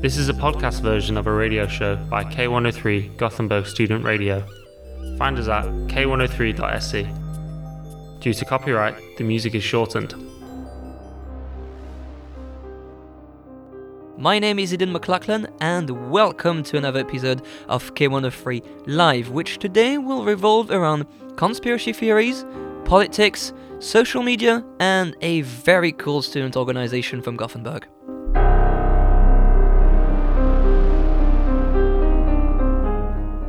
This is a podcast version of a radio show by K103 Gothenburg Student Radio. Find us at k103.se. Due to copyright, the music is shortened. My name is Eden McLachlan, and welcome to another episode of K103 Live, which today will revolve around conspiracy theories, politics, social media, and a very cool student organization from Gothenburg.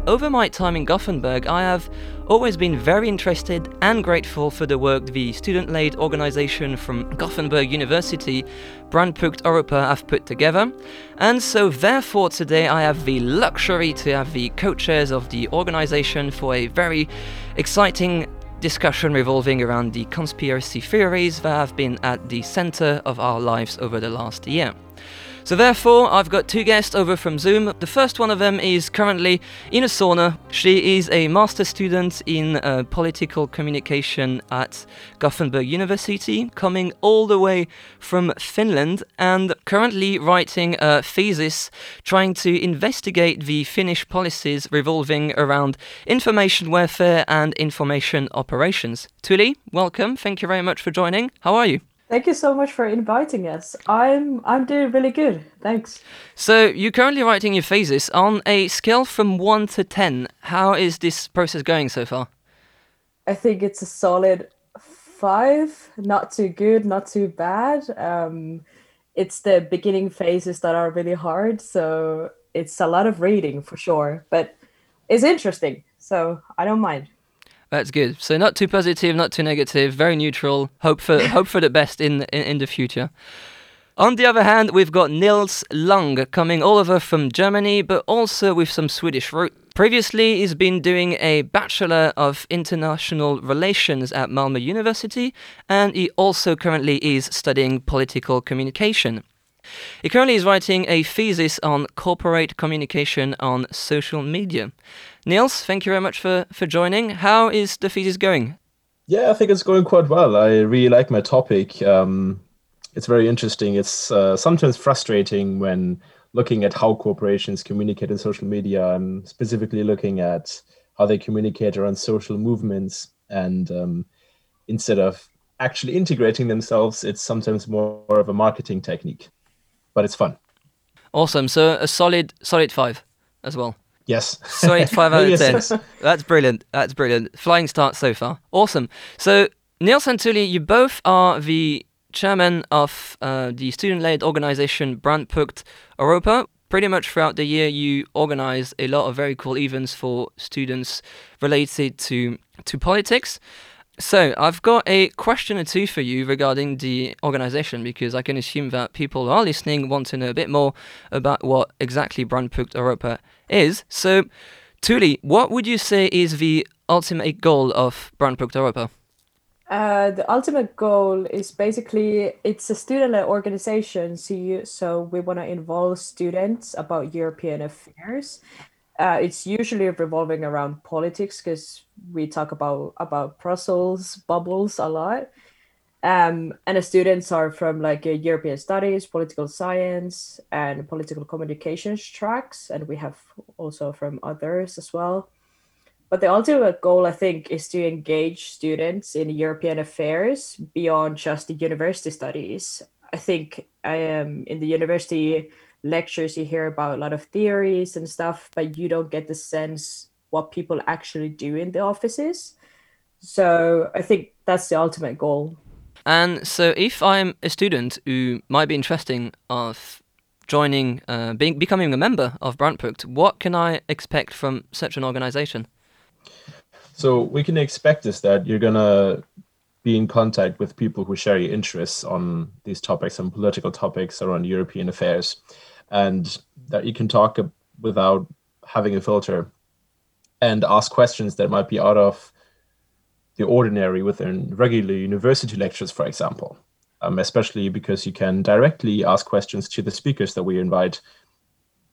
Over my time in Gothenburg, I have always been very interested and grateful for the work the student led organization from Gothenburg University, Brandpunkt Europa, have put together. And so, therefore, today I have the luxury to have the co chairs of the organization for a very exciting discussion revolving around the conspiracy theories that have been at the center of our lives over the last year. So, therefore, I've got two guests over from Zoom. The first one of them is currently in a sauna. She is a master student in uh, political communication at Gothenburg University, coming all the way from Finland, and currently writing a thesis trying to investigate the Finnish policies revolving around information warfare and information operations. Tuli, welcome. Thank you very much for joining. How are you? Thank you so much for inviting us. I'm I'm doing really good. Thanks. So you're currently writing your thesis on a scale from one to ten. How is this process going so far? I think it's a solid five. Not too good, not too bad. Um, it's the beginning phases that are really hard, so it's a lot of reading for sure. But it's interesting, so I don't mind. That's good. So not too positive, not too negative, very neutral. Hope for hope for the best in, in in the future. On the other hand, we've got Nils Lang coming all over from Germany, but also with some Swedish root. Previously, he's been doing a Bachelor of International Relations at Malmö University, and he also currently is studying political communication. He currently is writing a thesis on corporate communication on social media. Niels, thank you very much for, for joining. How is the thesis going? Yeah, I think it's going quite well. I really like my topic. Um, it's very interesting. It's uh, sometimes frustrating when looking at how corporations communicate in social media. I'm specifically looking at how they communicate around social movements. And um, instead of actually integrating themselves, it's sometimes more of a marketing technique. But it's fun. Awesome. So a solid, solid five as well. Yes. Solid five out of ten. That's brilliant. That's brilliant. Flying start so far. Awesome. So Neil and Tuli, you both are the chairman of uh, the student-led organization Brandpunkt Europa. Pretty much throughout the year, you organize a lot of very cool events for students related to to politics. So, I've got a question or two for you regarding the organization because I can assume that people who are listening want to know a bit more about what exactly Brandpunkt Europa is. So, Tuli, what would you say is the ultimate goal of Brandpunkt Europa? Uh, the ultimate goal is basically it's a student-led organization. So, you, so we want to involve students about European affairs. Uh, it's usually revolving around politics because we talk about about Brussels bubbles a lot. Um, and the students are from like uh, European studies, political science, and political communications tracks, and we have also from others as well. But the ultimate goal, I think, is to engage students in European affairs beyond just the university studies. I think I am in the university lectures you hear about a lot of theories and stuff, but you don't get the sense what people actually do in the offices. So I think that's the ultimate goal. And so, if I'm a student who might be interested of joining, uh, being becoming a member of Brandpunkt, what can I expect from such an organization? So we can expect is that you're gonna be in contact with people who share your interests on these topics and political topics around European affairs, and that you can talk without having a filter and ask questions that might be out of the ordinary within regular university lectures, for example, um, especially because you can directly ask questions to the speakers that we invite,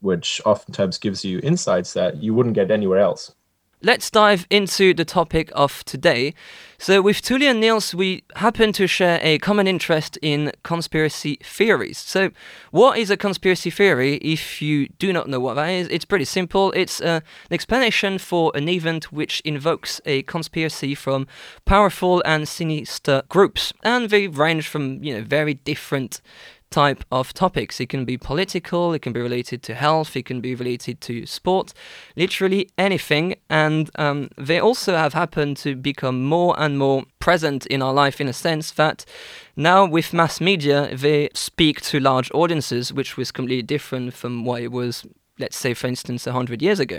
which oftentimes gives you insights that you wouldn't get anywhere else. Let's dive into the topic of today. So, with Tuli and Niels, we happen to share a common interest in conspiracy theories. So, what is a conspiracy theory? If you do not know what that is, it's pretty simple. It's uh, an explanation for an event which invokes a conspiracy from powerful and sinister groups, and they range from you know very different type of topics. It can be political, it can be related to health, it can be related to sport, literally anything. And um, they also have happened to become more and more present in our life in a sense that now with mass media, they speak to large audiences, which was completely different from what it was let's say, for instance, 100 years ago.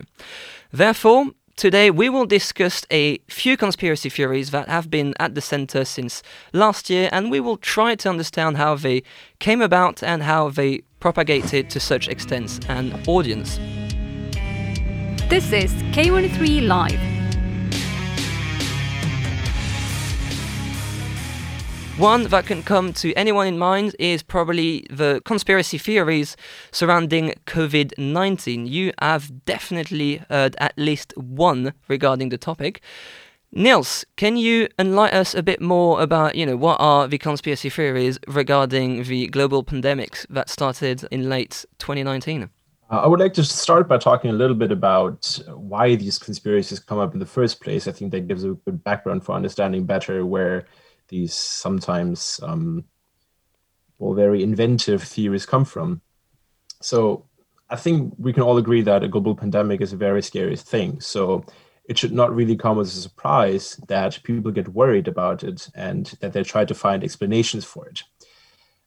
Therefore, Today, we will discuss a few conspiracy theories that have been at the center since last year, and we will try to understand how they came about and how they propagated to such extent an audience. This is K103 Live. One that can come to anyone in mind is probably the conspiracy theories surrounding COVID 19. You have definitely heard at least one regarding the topic. Niels, can you enlighten us a bit more about, you know, what are the conspiracy theories regarding the global pandemic that started in late 2019? Uh, I would like to start by talking a little bit about why these conspiracies come up in the first place. I think that gives a good background for understanding better where these sometimes um, well very inventive theories come from. So I think we can all agree that a global pandemic is a very scary thing. So it should not really come as a surprise that people get worried about it and that they try to find explanations for it.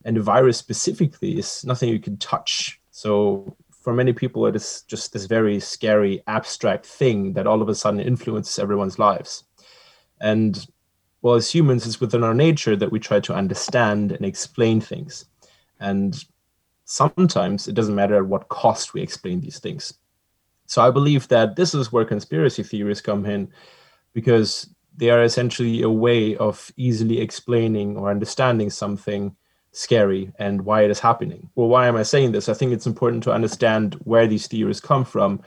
And the virus specifically is nothing you can touch. So for many people, it is just this very scary, abstract thing that all of a sudden influences everyone's lives. And well, as humans, it's within our nature that we try to understand and explain things. And sometimes it doesn't matter at what cost we explain these things. So I believe that this is where conspiracy theories come in because they are essentially a way of easily explaining or understanding something scary and why it is happening. Well, why am I saying this? I think it's important to understand where these theories come from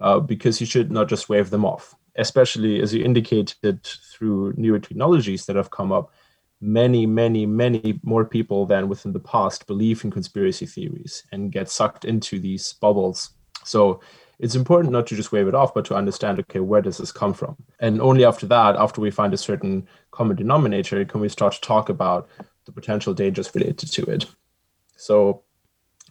uh, because you should not just wave them off especially as you indicated through newer technologies that have come up, many, many, many more people than within the past believe in conspiracy theories and get sucked into these bubbles. So it's important not to just wave it off, but to understand, okay, where does this come from? And only after that, after we find a certain common denominator, can we start to talk about the potential dangers related to it. So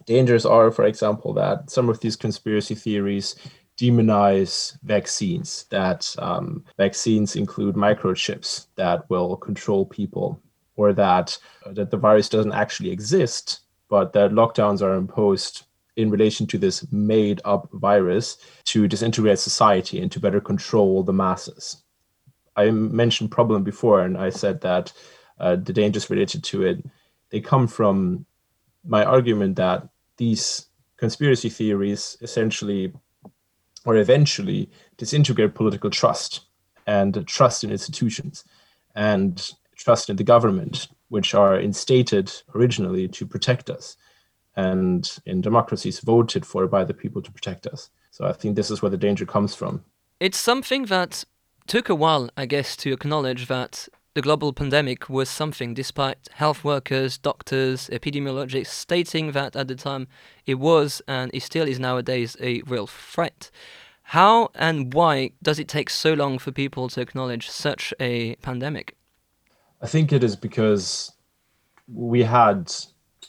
dangers are, for example, that some of these conspiracy theories demonize vaccines, that um, vaccines include microchips that will control people, or that, uh, that the virus doesn't actually exist, but that lockdowns are imposed in relation to this made up virus to disintegrate society and to better control the masses. I mentioned problem before, and I said that uh, the dangers related to it they come from my argument that these conspiracy theories essentially or eventually disintegrate political trust and trust in institutions and trust in the government, which are instated originally to protect us and in democracies voted for by the people to protect us. So I think this is where the danger comes from. It's something that took a while, I guess, to acknowledge that the global pandemic was something, despite health workers, doctors, epidemiologists stating that at the time it was and it still is nowadays a real threat. How and why does it take so long for people to acknowledge such a pandemic? I think it is because we had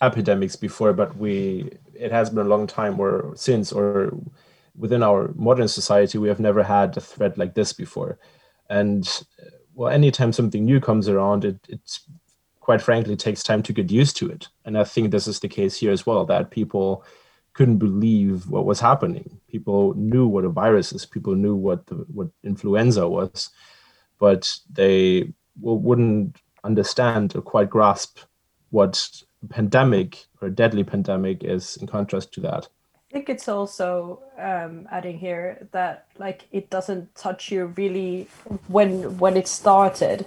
epidemics before, but we it has been a long time or since or within our modern society we have never had a threat like this before. And well, anytime something new comes around, it it's quite frankly takes time to get used to it. And I think this is the case here as well, that people couldn't believe what was happening. People knew what a virus is. People knew what the, what influenza was, but they well, wouldn't understand or quite grasp what pandemic or deadly pandemic is in contrast to that. I think it's also um, adding here that like it doesn't touch you really when when it started.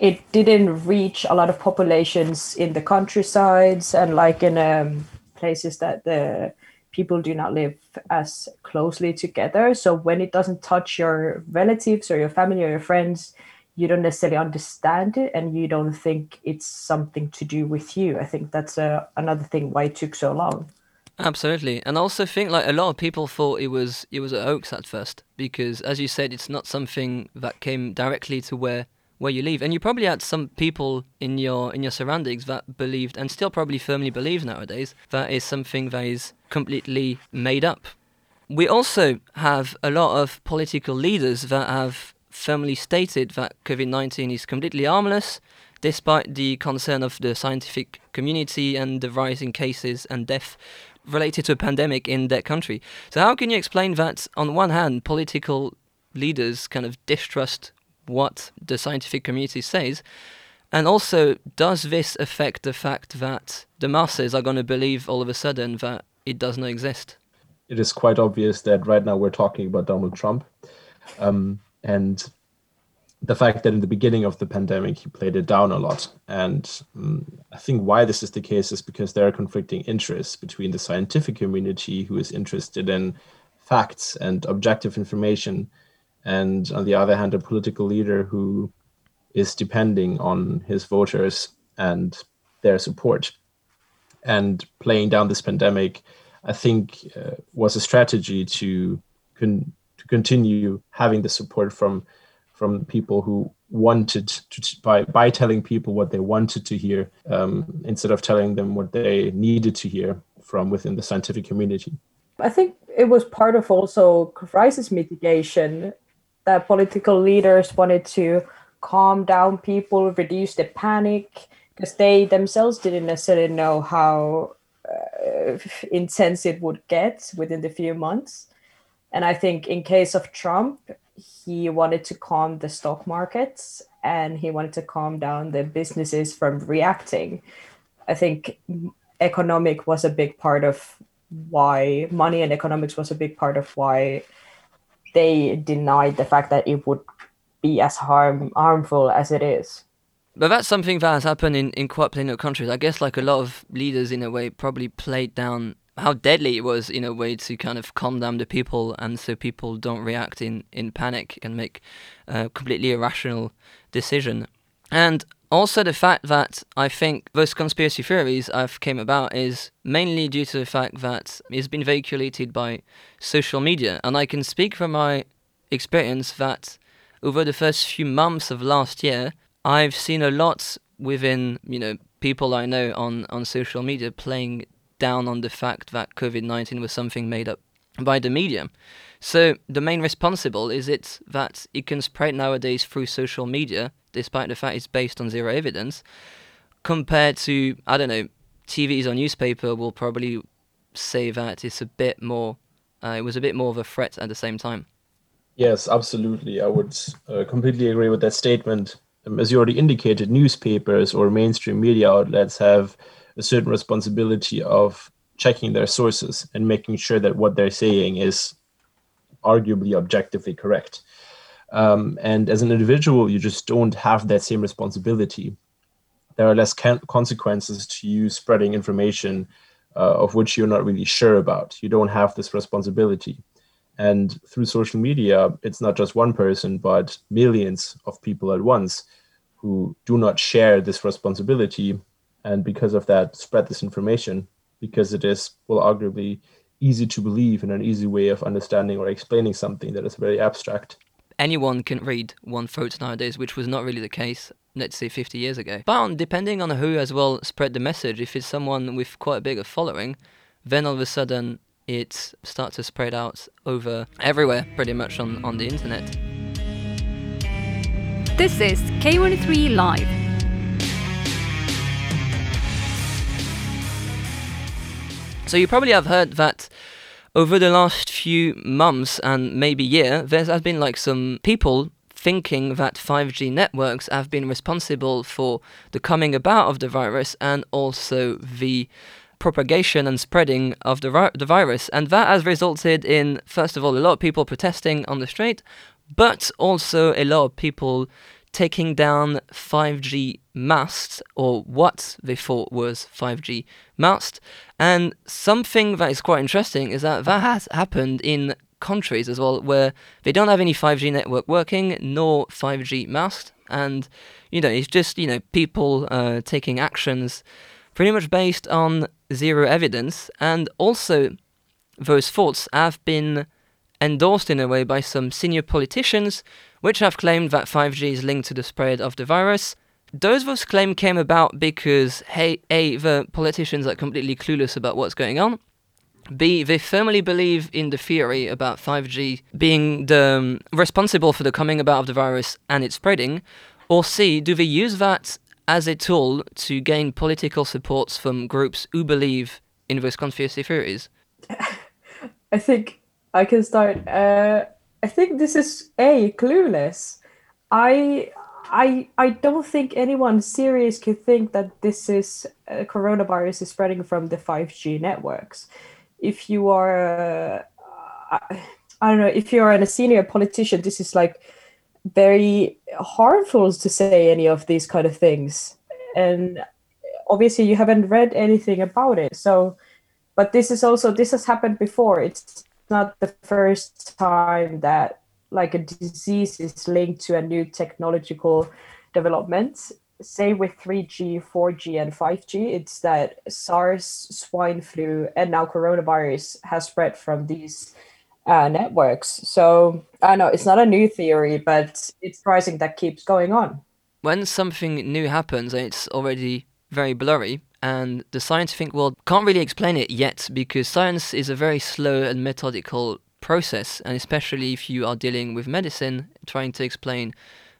It didn't reach a lot of populations in the countrysides and like in um, places that the people do not live as closely together. So when it doesn't touch your relatives or your family or your friends, you don't necessarily understand it and you don't think it's something to do with you. I think that's uh, another thing why it took so long. Absolutely, and I also think like a lot of people thought it was it was a hoax at first because, as you said, it's not something that came directly to where where you live, and you probably had some people in your in your surroundings that believed and still probably firmly believe nowadays that is something that is completely made up. We also have a lot of political leaders that have firmly stated that COVID 19 is completely harmless, despite the concern of the scientific community and the rising cases and death related to a pandemic in that country. So, how can you explain that, on one hand, political leaders kind of distrust what the scientific community says? And also, does this affect the fact that the masses are going to believe all of a sudden that it does not exist? It is quite obvious that right now we're talking about Donald Trump. Um, and the fact that in the beginning of the pandemic he played it down a lot. And um, i think why this is the case is because there are conflicting interests between the scientific community who is interested in facts and objective information and on the other hand a political leader who is depending on his voters and their support. And playing down this pandemic i think uh, was a strategy to con- to continue having the support from from people who wanted to by by telling people what they wanted to hear um, instead of telling them what they needed to hear from within the scientific community. I think it was part of also crisis mitigation that political leaders wanted to calm down people, reduce the panic, because they themselves didn't necessarily know how uh, intense it would get within the few months. And I think in case of Trump, he wanted to calm the stock markets and he wanted to calm down the businesses from reacting. I think economic was a big part of why money and economics was a big part of why they denied the fact that it would be as harm harmful as it is. But that's something that has happened in, in quite plenty of countries. I guess like a lot of leaders in a way probably played down how deadly it was in a way to kind of calm down the people and so people don't react in, in panic and make a completely irrational decision. And also the fact that I think those conspiracy theories have came about is mainly due to the fact that it's been vehiculated by social media. And I can speak from my experience that over the first few months of last year, I've seen a lot within, you know, people I know on, on social media playing down on the fact that COVID 19 was something made up by the media. So the main responsible is it that it can spread nowadays through social media, despite the fact it's based on zero evidence, compared to, I don't know, TVs or newspaper will probably say that it's a bit more, uh, it was a bit more of a threat at the same time. Yes, absolutely. I would uh, completely agree with that statement. Um, as you already indicated, newspapers or mainstream media outlets have a certain responsibility of checking their sources and making sure that what they're saying is arguably objectively correct. Um, and as an individual, you just don't have that same responsibility. There are less can- consequences to you spreading information uh, of which you're not really sure about. You don't have this responsibility. And through social media, it's not just one person, but millions of people at once who do not share this responsibility and because of that spread this information because it is well arguably easy to believe and an easy way of understanding or explaining something that is very abstract. Anyone can read one thought nowadays which was not really the case let's say 50 years ago. But depending on who as well spread the message if it's someone with quite a big following then all of a sudden it starts to spread out over everywhere pretty much on, on the internet. This is k103 live So you probably have heard that over the last few months and maybe year, there has been like some people thinking that 5G networks have been responsible for the coming about of the virus and also the propagation and spreading of the, the virus. And that has resulted in, first of all, a lot of people protesting on the street, but also a lot of people taking down 5G masts, or what they thought was 5G mast. And something that is quite interesting is that that has happened in countries as well, where they don't have any 5G network working, nor 5G mast. And, you know, it's just, you know, people uh, taking actions pretty much based on zero evidence. And also, those thoughts have been endorsed in a way by some senior politicians, which have claimed that 5G is linked to the spread of the virus. Those those claims came about because hey, a the politicians are completely clueless about what's going on. B they firmly believe in the theory about 5G being the um, responsible for the coming about of the virus and its spreading. Or C do they use that as a tool to gain political supports from groups who believe in those conspiracy theories? I think I can start. Uh, I think this is a clueless. I I I don't think anyone serious could think that this is uh, coronavirus is spreading from the five G networks. If you are, uh, I, I don't know, if you are a senior politician, this is like very harmful to say any of these kind of things, and obviously you haven't read anything about it. So, but this is also this has happened before. It's not the first time that like a disease is linked to a new technological development. Say with 3G, 4G, and 5G, it's that SARS, swine flu, and now coronavirus has spread from these uh, networks. So I know it's not a new theory, but it's surprising that keeps going on. When something new happens, and it's already very blurry and the scientific world can't really explain it yet because science is a very slow and methodical process, and especially if you are dealing with medicine, trying to explain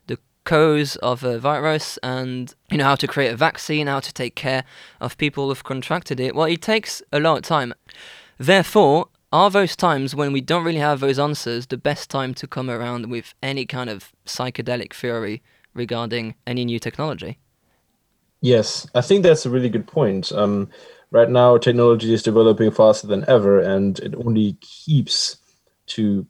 the cause of a virus and you know how to create a vaccine, how to take care of people who've contracted it. Well, it takes a lot of time. Therefore, are those times when we don't really have those answers the best time to come around with any kind of psychedelic theory regarding any new technology? Yes, I think that's a really good point. Um, right now, technology is developing faster than ever, and it only keeps to,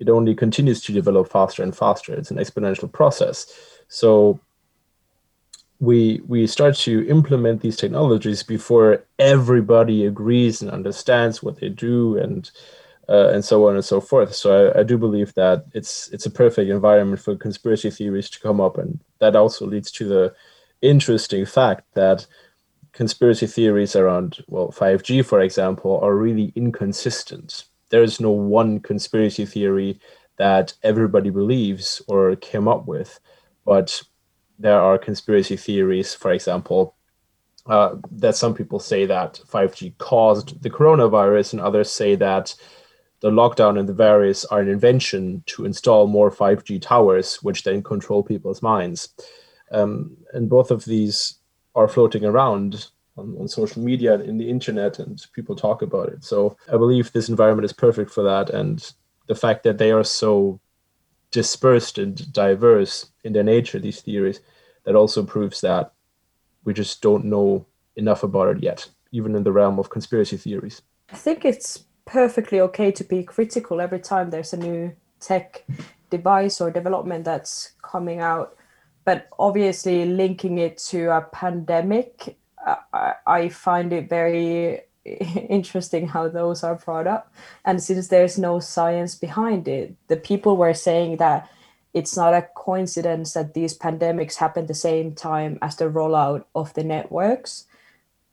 it only continues to develop faster and faster. It's an exponential process. So we we start to implement these technologies before everybody agrees and understands what they do and uh, and so on and so forth. So I, I, do believe that it's it's a perfect environment for conspiracy theories to come up, and that also leads to the interesting fact that conspiracy theories around, well, 5G, for example, are really inconsistent. There is no one conspiracy theory that everybody believes or came up with, but there are conspiracy theories, for example, uh, that some people say that 5G caused the coronavirus, and others say that the lockdown and the virus are an invention to install more 5G towers, which then control people's minds. Um, and both of these are floating around on, on social media and in the internet, and people talk about it. So I believe this environment is perfect for that. And the fact that they are so dispersed and diverse in their nature, these theories, that also proves that we just don't know enough about it yet, even in the realm of conspiracy theories. I think it's perfectly okay to be critical every time there's a new tech device or development that's coming out but obviously linking it to a pandemic, I, I find it very interesting how those are brought up. And since there's no science behind it, the people were saying that it's not a coincidence that these pandemics happen the same time as the rollout of the networks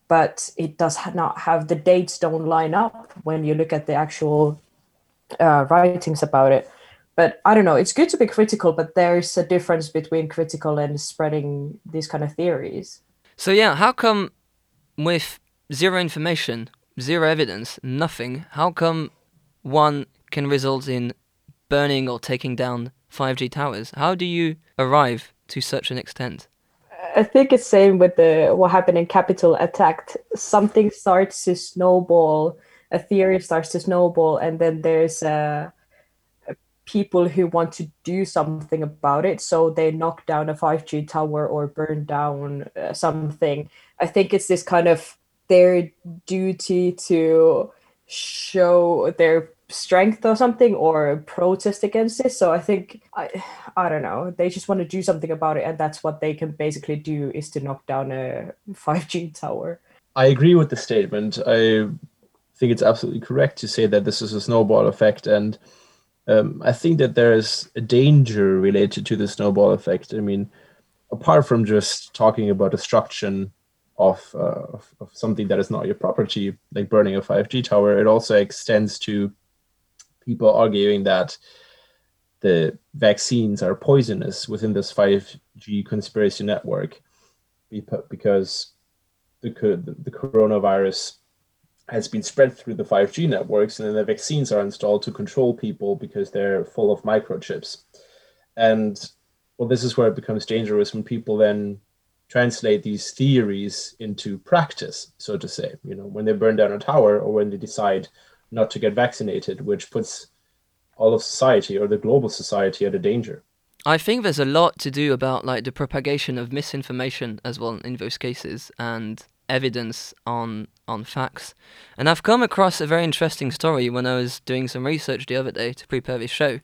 but it does not have the dates don't line up when you look at the actual uh, writings about it but I don't know. It's good to be critical, but there's a difference between critical and spreading these kind of theories. So yeah, how come with zero information, zero evidence, nothing, how come one can result in burning or taking down 5G towers? How do you arrive to such an extent? I think it's same with the what happened in Capitol attack. Something starts to snowball, a theory starts to snowball, and then there's a people who want to do something about it. So they knock down a 5G tower or burn down uh, something. I think it's this kind of their duty to show their strength or something or protest against it. So I think I I don't know. They just want to do something about it, and that's what they can basically do is to knock down a 5G tower. I agree with the statement. I think it's absolutely correct to say that this is a snowball effect, and um, I think that there is a danger related to the snowball effect. I mean, apart from just talking about destruction of, uh, of, of something that is not your property, like burning a 5G tower, it also extends to people arguing that the vaccines are poisonous within this 5G conspiracy network because the, the coronavirus has been spread through the 5G networks, and then the vaccines are installed to control people because they're full of microchips. And well, this is where it becomes dangerous when people then translate these theories into practice, so to say. You know, when they burn down a tower or when they decide not to get vaccinated, which puts all of society or the global society at a danger. I think there's a lot to do about like the propagation of misinformation as well in those cases and evidence on on facts. And I've come across a very interesting story when I was doing some research the other day to prepare this show,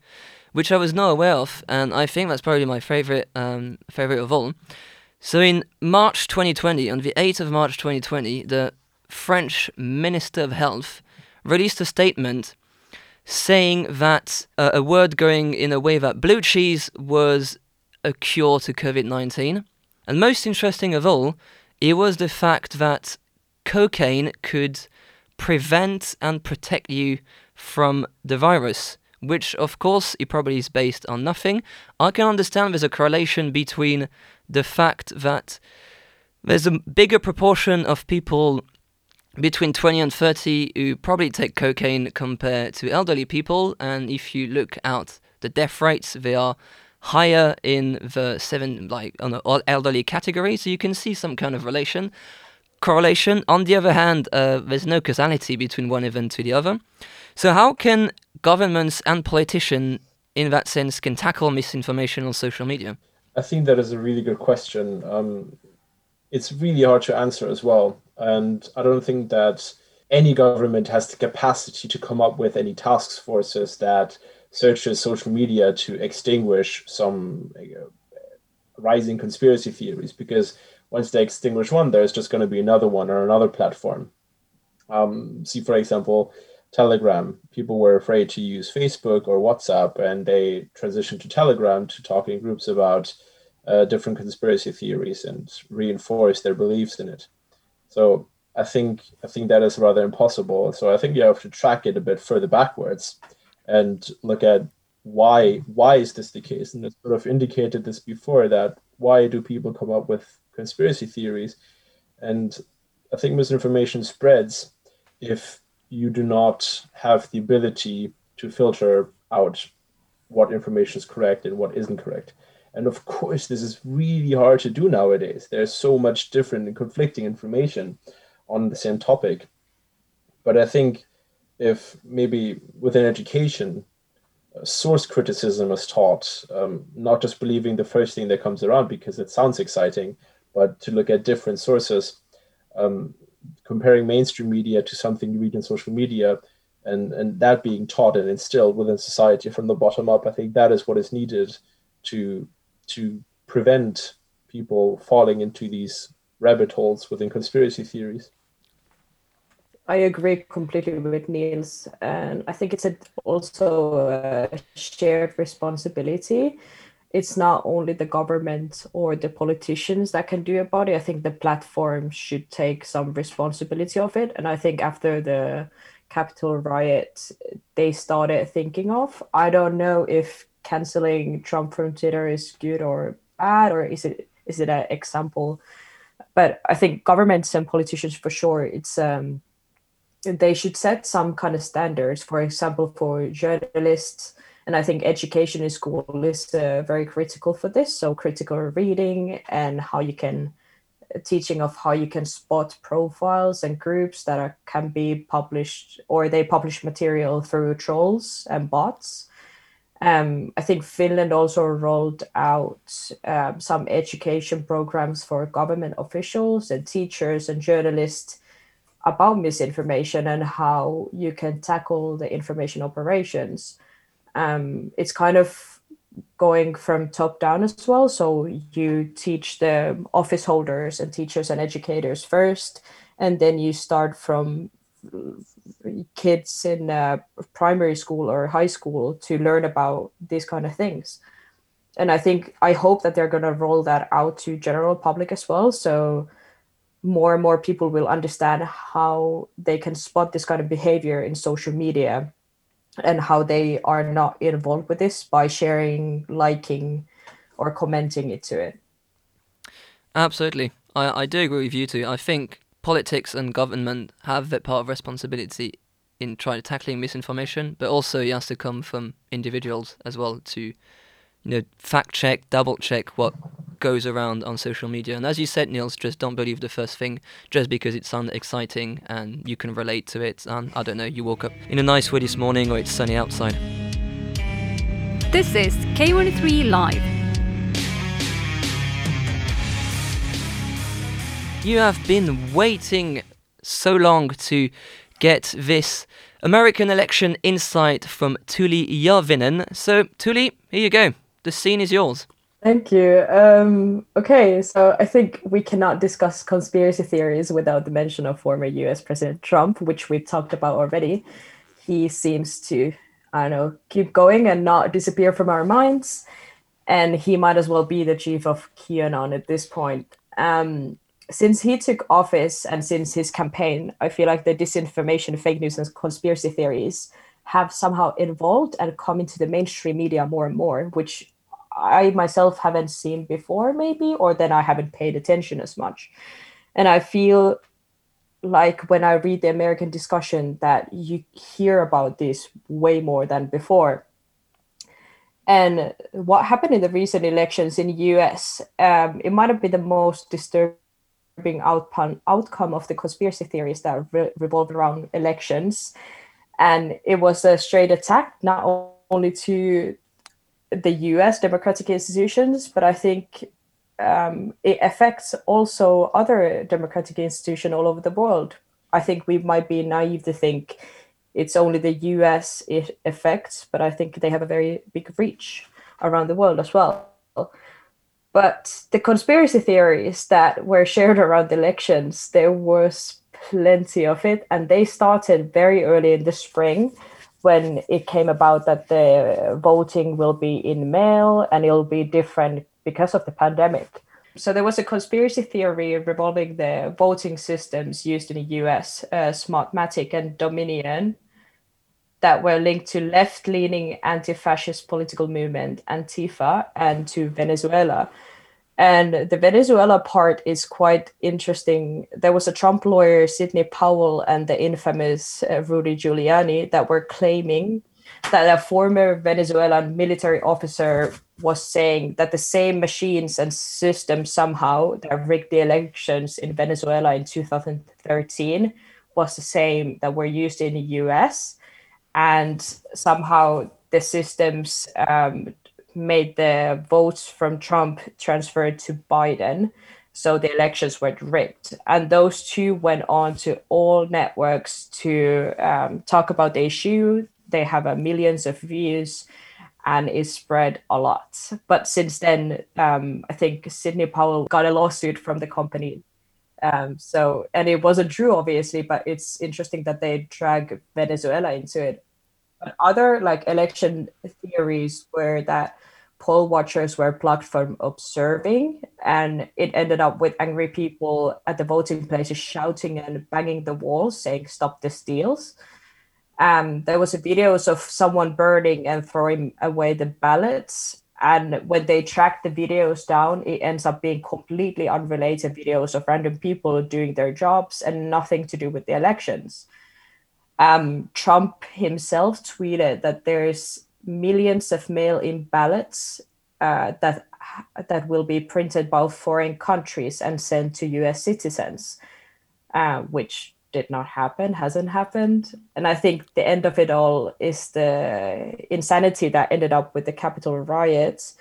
which I was not aware of, and I think that's probably my favorite um, favorite of all. So in March 2020, on the 8th of March 2020, the French Minister of Health released a statement saying that uh, a word going in a way that blue cheese was a cure to COVID 19. And most interesting of all, it was the fact that cocaine could prevent and protect you from the virus, which of course it probably is based on nothing. I can understand there's a correlation between the fact that there's a bigger proportion of people between 20 and 30 who probably take cocaine compared to elderly people, and if you look at the death rates, they are higher in the seven like on the elderly category, so you can see some kind of relation correlation. On the other hand, uh, there's no causality between one event to the other. So how can governments and politicians, in that sense, can tackle misinformation on social media? I think that is a really good question. Um, it's really hard to answer as well, and I don't think that any government has the capacity to come up with any task forces that searches social media to extinguish some uh, rising conspiracy theories because once they extinguish one, there's just going to be another one or another platform. Um, see, for example, Telegram. People were afraid to use Facebook or WhatsApp, and they transitioned to Telegram to talk in groups about uh, different conspiracy theories and reinforce their beliefs in it. So I think I think that is rather impossible. So I think you have to track it a bit further backwards and look at why why is this the case? Mm. And I sort of indicated this before that why do people come up with conspiracy theories? And i think misinformation spreads if you do not have the ability to filter out what information is correct and what isn't correct. And of course this is really hard to do nowadays. There's so much different and conflicting information on the same topic. But i think if maybe within education, uh, source criticism is taught, um, not just believing the first thing that comes around because it sounds exciting, but to look at different sources, um, comparing mainstream media to something you read in social media, and, and that being taught and instilled within society from the bottom up, I think that is what is needed to to prevent people falling into these rabbit holes within conspiracy theories. I agree completely with Niels, and I think it's a, also a shared responsibility. It's not only the government or the politicians that can do about it. I think the platform should take some responsibility of it, and I think after the Capitol riot, they started thinking of. I don't know if canceling Trump from Twitter is good or bad, or is it is it an example? But I think governments and politicians for sure, it's um they should set some kind of standards. For example for journalists and i think education in school is uh, very critical for this. So critical reading and how you can teaching of how you can spot profiles and groups that are, can be published or they publish material through trolls and bots. Um, I think Finland also rolled out um, some education programs for government officials and teachers and journalists about misinformation and how you can tackle the information operations. Um, it's kind of going from top down as well. So you teach the office holders and teachers and educators first, and then you start from kids in uh, primary school or high school to learn about these kind of things. And I think I hope that they're going to roll that out to general public as well. So more and more people will understand how they can spot this kind of behavior in social media and how they are not involved with this by sharing, liking, or commenting it to it. Absolutely. I, I do agree with you too. I think politics and government have that part of responsibility in trying to tackling misinformation, but also it has to come from individuals as well to, you know, fact check, double check what goes around on social media. And as you said, Niels, just don't believe the first thing just because it sounds exciting and you can relate to it. And I don't know, you woke up in a nice way this morning or it's sunny outside. This is K103 Live. You have been waiting so long to get this American election insight from Tuli Järvinen. So, Tuli, here you go. The scene is yours. Thank you. Um, okay, so I think we cannot discuss conspiracy theories without the mention of former US President Trump, which we've talked about already. He seems to, I don't know, keep going and not disappear from our minds. And he might as well be the chief of QAnon at this point. Um, since he took office and since his campaign, I feel like the disinformation, fake news, and conspiracy theories have somehow evolved and come into the mainstream media more and more, which I myself haven't seen before, maybe, or then I haven't paid attention as much. And I feel like when I read the American discussion that you hear about this way more than before. And what happened in the recent elections in the US, um, it might have been the most disturbing outcome, outcome of the conspiracy theories that re- revolve around elections. And it was a straight attack, not only to the US democratic institutions, but I think um, it affects also other democratic institutions all over the world. I think we might be naive to think it's only the US it affects, but I think they have a very big reach around the world as well. But the conspiracy theories that were shared around the elections, there was plenty of it, and they started very early in the spring when it came about that the voting will be in mail and it'll be different because of the pandemic. So there was a conspiracy theory revolving the voting systems used in the US, uh, Smartmatic and Dominion, that were linked to left-leaning anti-fascist political movement Antifa and to Venezuela. And the Venezuela part is quite interesting. There was a Trump lawyer, Sidney Powell, and the infamous uh, Rudy Giuliani that were claiming that a former Venezuelan military officer was saying that the same machines and systems somehow that rigged the elections in Venezuela in 2013 was the same that were used in the US. And somehow the systems um, made the votes from Trump transferred to Biden. So the elections were rigged. And those two went on to all networks to um, talk about the issue. They have uh, millions of views and it spread a lot. But since then, um, I think Sidney Powell got a lawsuit from the company. Um, so, and it wasn't true, obviously, but it's interesting that they drag Venezuela into it. But other like election theories were that poll watchers were blocked from observing, and it ended up with angry people at the voting places shouting and banging the walls, saying "Stop the steals." Um, there was a videos of someone burning and throwing away the ballots, and when they track the videos down, it ends up being completely unrelated videos of random people doing their jobs and nothing to do with the elections. Um, Trump himself tweeted that there's millions of mail-in ballots uh, that that will be printed by foreign countries and sent to U.S. citizens, uh, which did not happen, hasn't happened, and I think the end of it all is the insanity that ended up with the Capitol riots,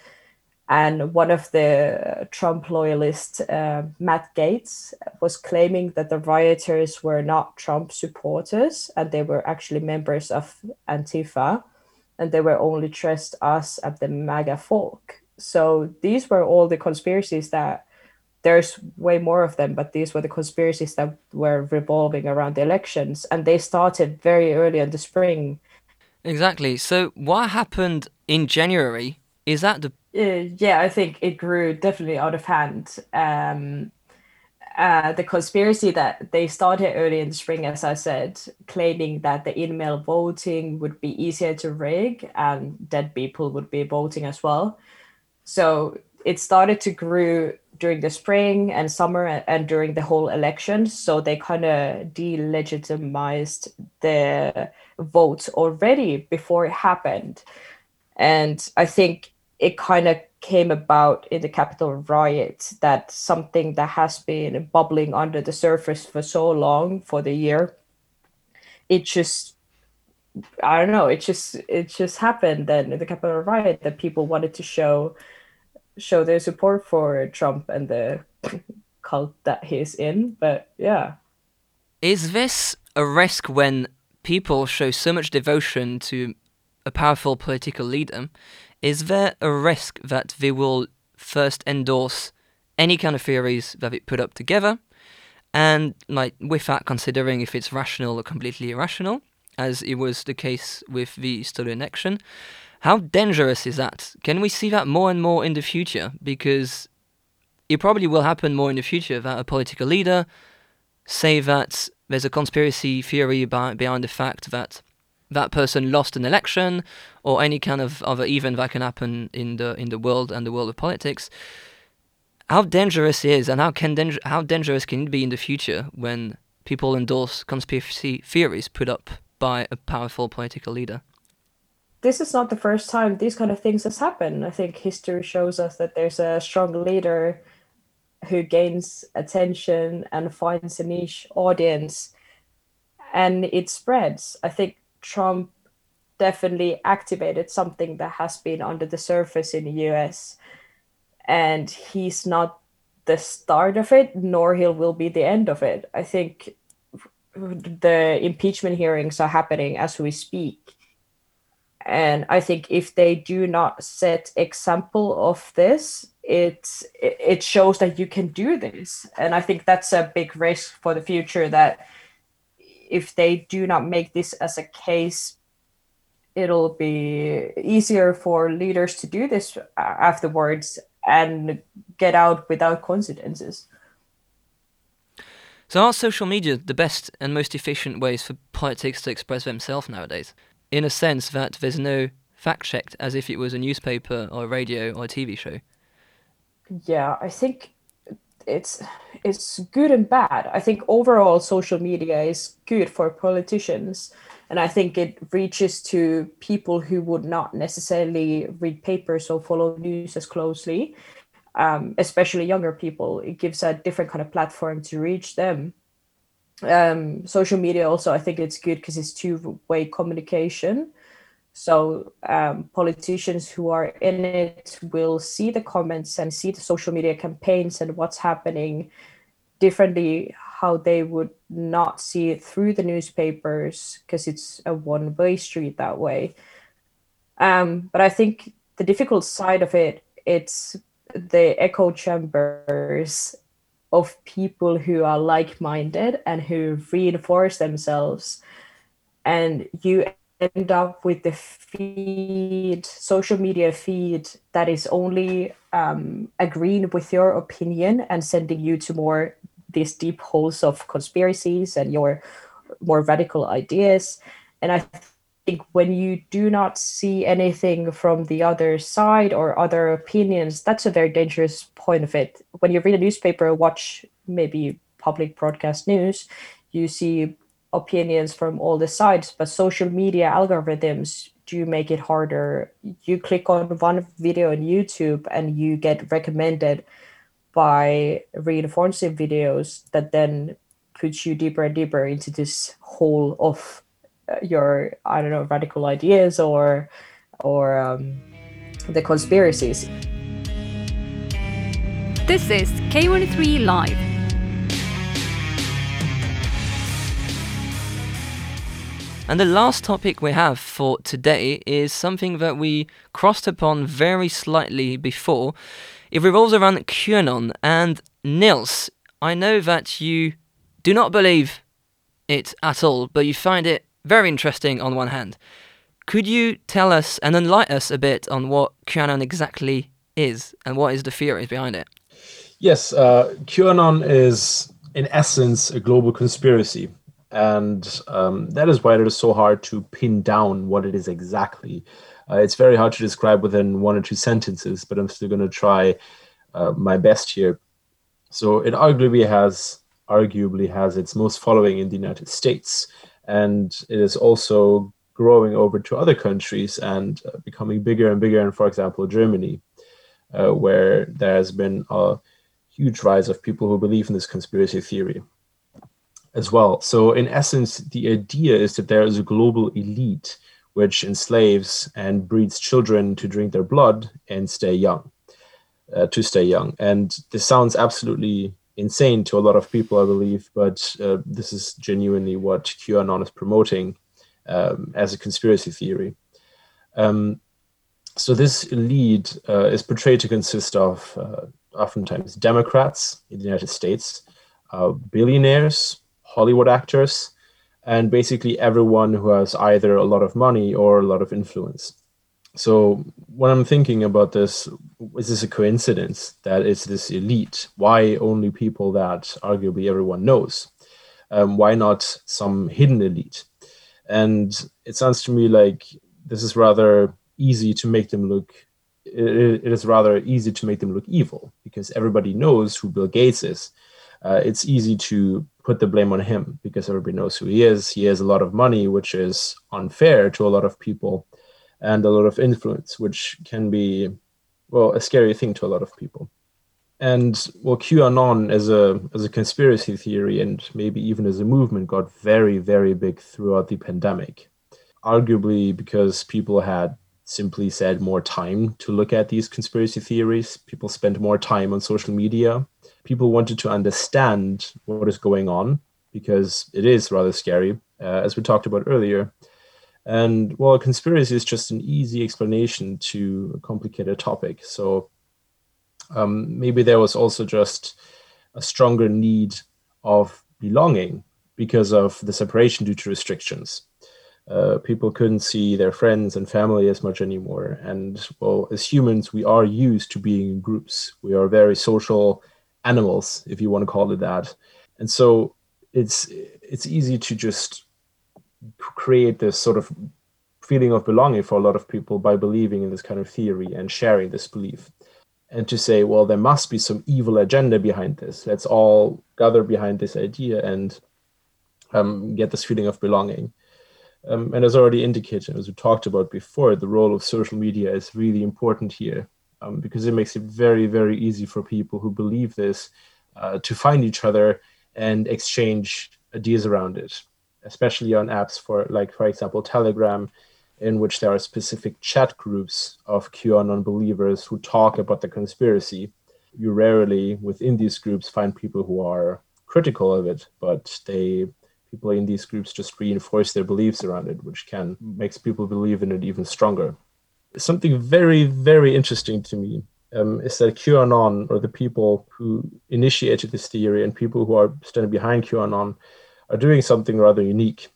and one of the Trump loyalists, uh, Matt Gaetz, was claiming that the rioters were not Trump supporters and they were actually members of Antifa and they were only dressed as at the MAGA folk. So these were all the conspiracies that there's way more of them, but these were the conspiracies that were revolving around the elections and they started very early in the spring. Exactly. So what happened in January is that the uh, yeah, I think it grew definitely out of hand. Um, uh, the conspiracy that they started early in the spring, as I said, claiming that the in-mail voting would be easier to rig and dead people would be voting as well. So it started to grow during the spring and summer and during the whole election. So they kind of delegitimized the vote already before it happened. And I think it kind of came about in the Capitol riot that something that has been bubbling under the surface for so long for the year, it just I don't know, it just it just happened then in the Capitol riot that people wanted to show show their support for Trump and the cult that he's in. But yeah. Is this a risk when people show so much devotion to a powerful political leader is there a risk that they will first endorse any kind of theories that they put up together, and like with that considering if it's rational or completely irrational, as it was the case with the student election? How dangerous is that? Can we see that more and more in the future? Because it probably will happen more in the future that a political leader say that there's a conspiracy theory behind the fact that that person lost an election or any kind of other event that can happen in the in the world and the world of politics how dangerous is and how can dang- how dangerous can it be in the future when people endorse conspiracy theories put up by a powerful political leader? This is not the first time these kind of things has happened. I think history shows us that there's a strong leader who gains attention and finds a niche audience and it spreads. I think Trump definitely activated something that has been under the surface in the US. And he's not the start of it, nor he will be the end of it. I think the impeachment hearings are happening as we speak. And I think if they do not set example of this, it it shows that you can do this. And I think that's a big risk for the future that if they do not make this as a case it'll be easier for leaders to do this uh, afterwards and get out without consequences. So, are social media the best and most efficient ways for politics to express themselves nowadays? In a sense that there's no fact checked as if it was a newspaper or a radio or a TV show? Yeah, I think it's it's good and bad. I think overall social media is good for politicians and I think it reaches to people who would not necessarily read papers or follow news as closely, um, especially younger people. It gives a different kind of platform to reach them. Um, social media also, I think it's good because it's two-way communication. So um, politicians who are in it will see the comments and see the social media campaigns and what's happening differently how they would not see it through the newspapers because it's a one-way street that way. Um, but I think the difficult side of it it's the echo chambers of people who are like-minded and who reinforce themselves and you end up with the feed social media feed that is only um, agreeing with your opinion and sending you to more these deep holes of conspiracies and your more radical ideas. And i think when you do not see anything from the other side or other opinions that's a very dangerous point of it. When you read a newspaper watch maybe public broadcast news you see opinions from all the sides, but social media algorithms do make it harder. You click on one video on YouTube and you get recommended by reinforcing videos that then puts you deeper and deeper into this hole of uh, your I don't know radical ideas or or um, the conspiracies. This is K103 Live. And the last topic we have for today is something that we crossed upon very slightly before. It revolves around QAnon. And Nils, I know that you do not believe it at all, but you find it very interesting on one hand. Could you tell us and enlighten us a bit on what QAnon exactly is and what is the theories behind it? Yes, uh, QAnon is in essence a global conspiracy. And um, that is why it is so hard to pin down what it is exactly. Uh, it's very hard to describe within one or two sentences, but I'm still going to try uh, my best here. So it arguably has arguably has its most following in the United States, and it is also growing over to other countries and uh, becoming bigger and bigger. And for example, Germany, uh, where there has been a huge rise of people who believe in this conspiracy theory as well. So, in essence, the idea is that there is a global elite which enslaves and breeds children to drink their blood and stay young, uh, to stay young. And this sounds absolutely insane to a lot of people, I believe, but uh, this is genuinely what QAnon is promoting um, as a conspiracy theory. Um, so this elite uh, is portrayed to consist of uh, oftentimes Democrats in the United States, uh, billionaires, Hollywood actors, and basically everyone who has either a lot of money or a lot of influence. So when I'm thinking about this, is this a coincidence that it's this elite? Why only people that arguably everyone knows? Um, why not some hidden elite? And it sounds to me like this is rather easy to make them look. it, it is rather easy to make them look evil because everybody knows who Bill Gates is. Uh, it's easy to put the blame on him because everybody knows who he is. He has a lot of money, which is unfair to a lot of people, and a lot of influence, which can be, well, a scary thing to a lot of people. And well, QAnon as a as a conspiracy theory and maybe even as a movement got very very big throughout the pandemic, arguably because people had simply said more time to look at these conspiracy theories. People spent more time on social media people wanted to understand what is going on because it is rather scary, uh, as we talked about earlier. And well, conspiracy is just an easy explanation to a complicated topic. So um, maybe there was also just a stronger need of belonging because of the separation due to restrictions. Uh, people couldn't see their friends and family as much anymore. And well, as humans, we are used to being in groups. We are very social animals, if you want to call it that. And so it's it's easy to just create this sort of feeling of belonging for a lot of people by believing in this kind of theory and sharing this belief. And to say, well, there must be some evil agenda behind this. Let's all gather behind this idea and um, get this feeling of belonging. Um, and as already indicated, as we talked about before, the role of social media is really important here um, because it makes it very, very easy for people who believe this uh, to find each other and exchange ideas around it, especially on apps for, like, for example, Telegram, in which there are specific chat groups of QAnon believers who talk about the conspiracy. You rarely, within these groups, find people who are critical of it, but they people in these groups just reinforce their beliefs around it, which can makes people believe in it even stronger something very, very interesting to me um, is that QAnon, or the people who initiated this theory and people who are standing behind QAnon, are doing something rather unique.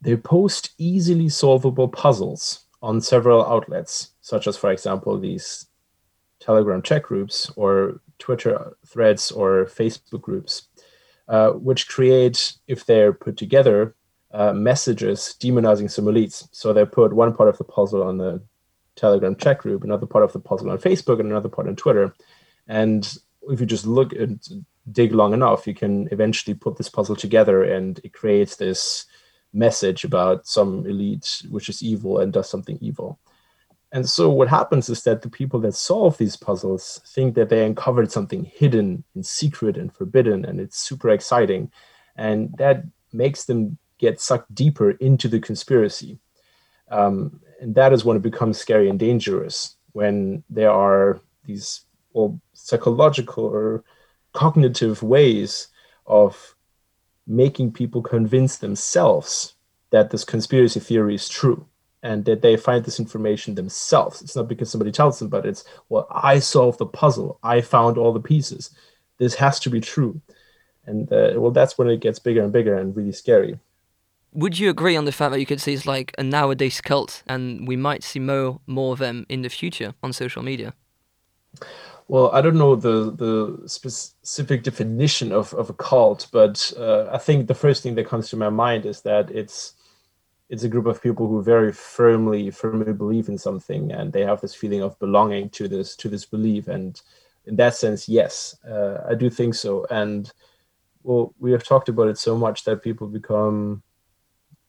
They post easily solvable puzzles on several outlets, such as, for example, these Telegram chat groups or Twitter threads or Facebook groups, uh, which create, if they're put together, uh, messages demonizing some elites. So they put one part of the puzzle on the Telegram chat group, another part of the puzzle on Facebook, and another part on Twitter. And if you just look and dig long enough, you can eventually put this puzzle together and it creates this message about some elite which is evil and does something evil. And so what happens is that the people that solve these puzzles think that they uncovered something hidden and secret and forbidden, and it's super exciting. And that makes them get sucked deeper into the conspiracy. Um, and that is when it becomes scary and dangerous when there are these or psychological or cognitive ways of making people convince themselves that this conspiracy theory is true and that they find this information themselves. It's not because somebody tells them, but it's, well, I solved the puzzle. I found all the pieces. This has to be true. And uh, well, that's when it gets bigger and bigger and really scary. Would you agree on the fact that you could see it's like a nowadays cult and we might see more, more of them in the future on social media? Well, I don't know the the specific definition of, of a cult, but uh, I think the first thing that comes to my mind is that it's it's a group of people who very firmly firmly believe in something and they have this feeling of belonging to this to this belief and in that sense yes uh, i do think so and well we have talked about it so much that people become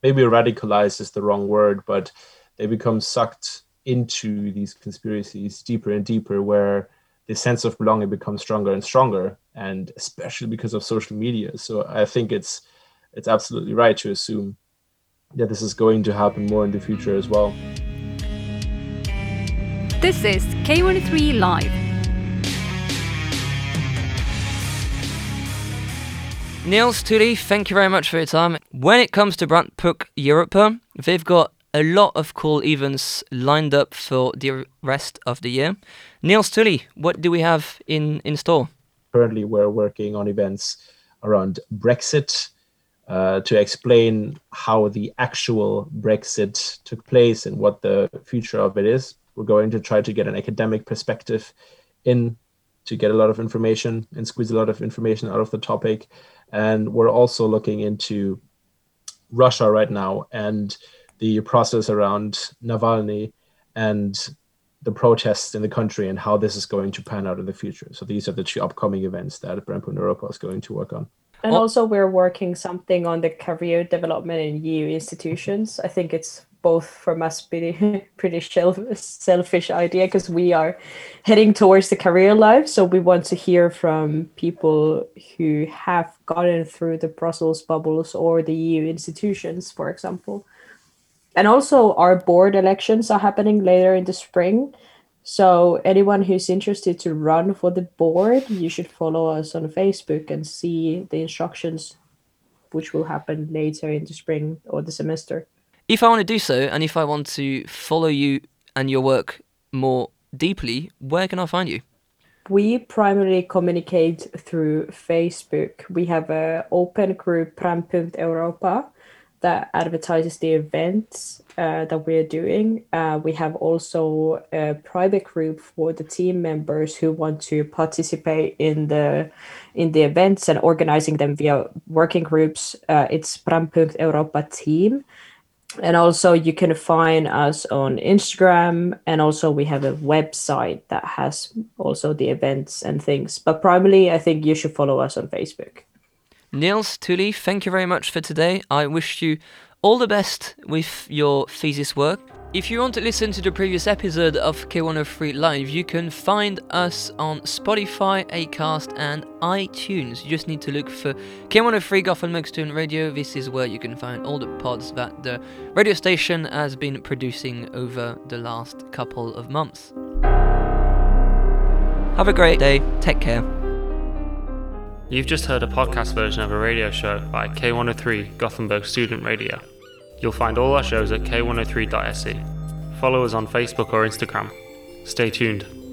maybe radicalized is the wrong word but they become sucked into these conspiracies deeper and deeper where the sense of belonging becomes stronger and stronger and especially because of social media so i think it's it's absolutely right to assume that this is going to happen more in the future as well. This is K103 Live. Niels Tully, thank you very much for your time. When it comes to Brandpunkt Europa, they've got a lot of cool events lined up for the rest of the year. Niels Tully, what do we have in, in store? Currently, we're working on events around Brexit, uh, to explain how the actual Brexit took place and what the future of it is. We're going to try to get an academic perspective in to get a lot of information and squeeze a lot of information out of the topic. And we're also looking into Russia right now and the process around Navalny and the protests in the country and how this is going to pan out in the future. So these are the two upcoming events that Brandpunkt Europa is going to work on. And also, we're working something on the career development in EU institutions. I think it's both from us pretty pretty selfish idea because we are heading towards the career life. So we want to hear from people who have gotten through the Brussels bubbles or the EU institutions, for example. And also, our board elections are happening later in the spring. So anyone who's interested to run for the board, you should follow us on Facebook and see the instructions, which will happen later in the spring or the semester. If I want to do so, and if I want to follow you and your work more deeply, where can I find you? We primarily communicate through Facebook. We have an open group, Brandpunkt Europa, that advertises the events uh, that we're doing. Uh, we have also a private group for the team members who want to participate in the in the events and organizing them via working groups. Uh, it's Brandpunkt Europa team. And also you can find us on Instagram and also we have a website that has also the events and things. But primarily I think you should follow us on Facebook. Niels Tully, thank you very much for today. I wish you all the best with your thesis work. If you want to listen to the previous episode of K103 Live, you can find us on Spotify, Acast, and iTunes. You just need to look for K103 Gothenburg Student Radio. This is where you can find all the pods that the radio station has been producing over the last couple of months. Have a great day. Take care. You've just heard a podcast version of a radio show by K103 Gothenburg Student Radio. You'll find all our shows at k103.se. Follow us on Facebook or Instagram. Stay tuned.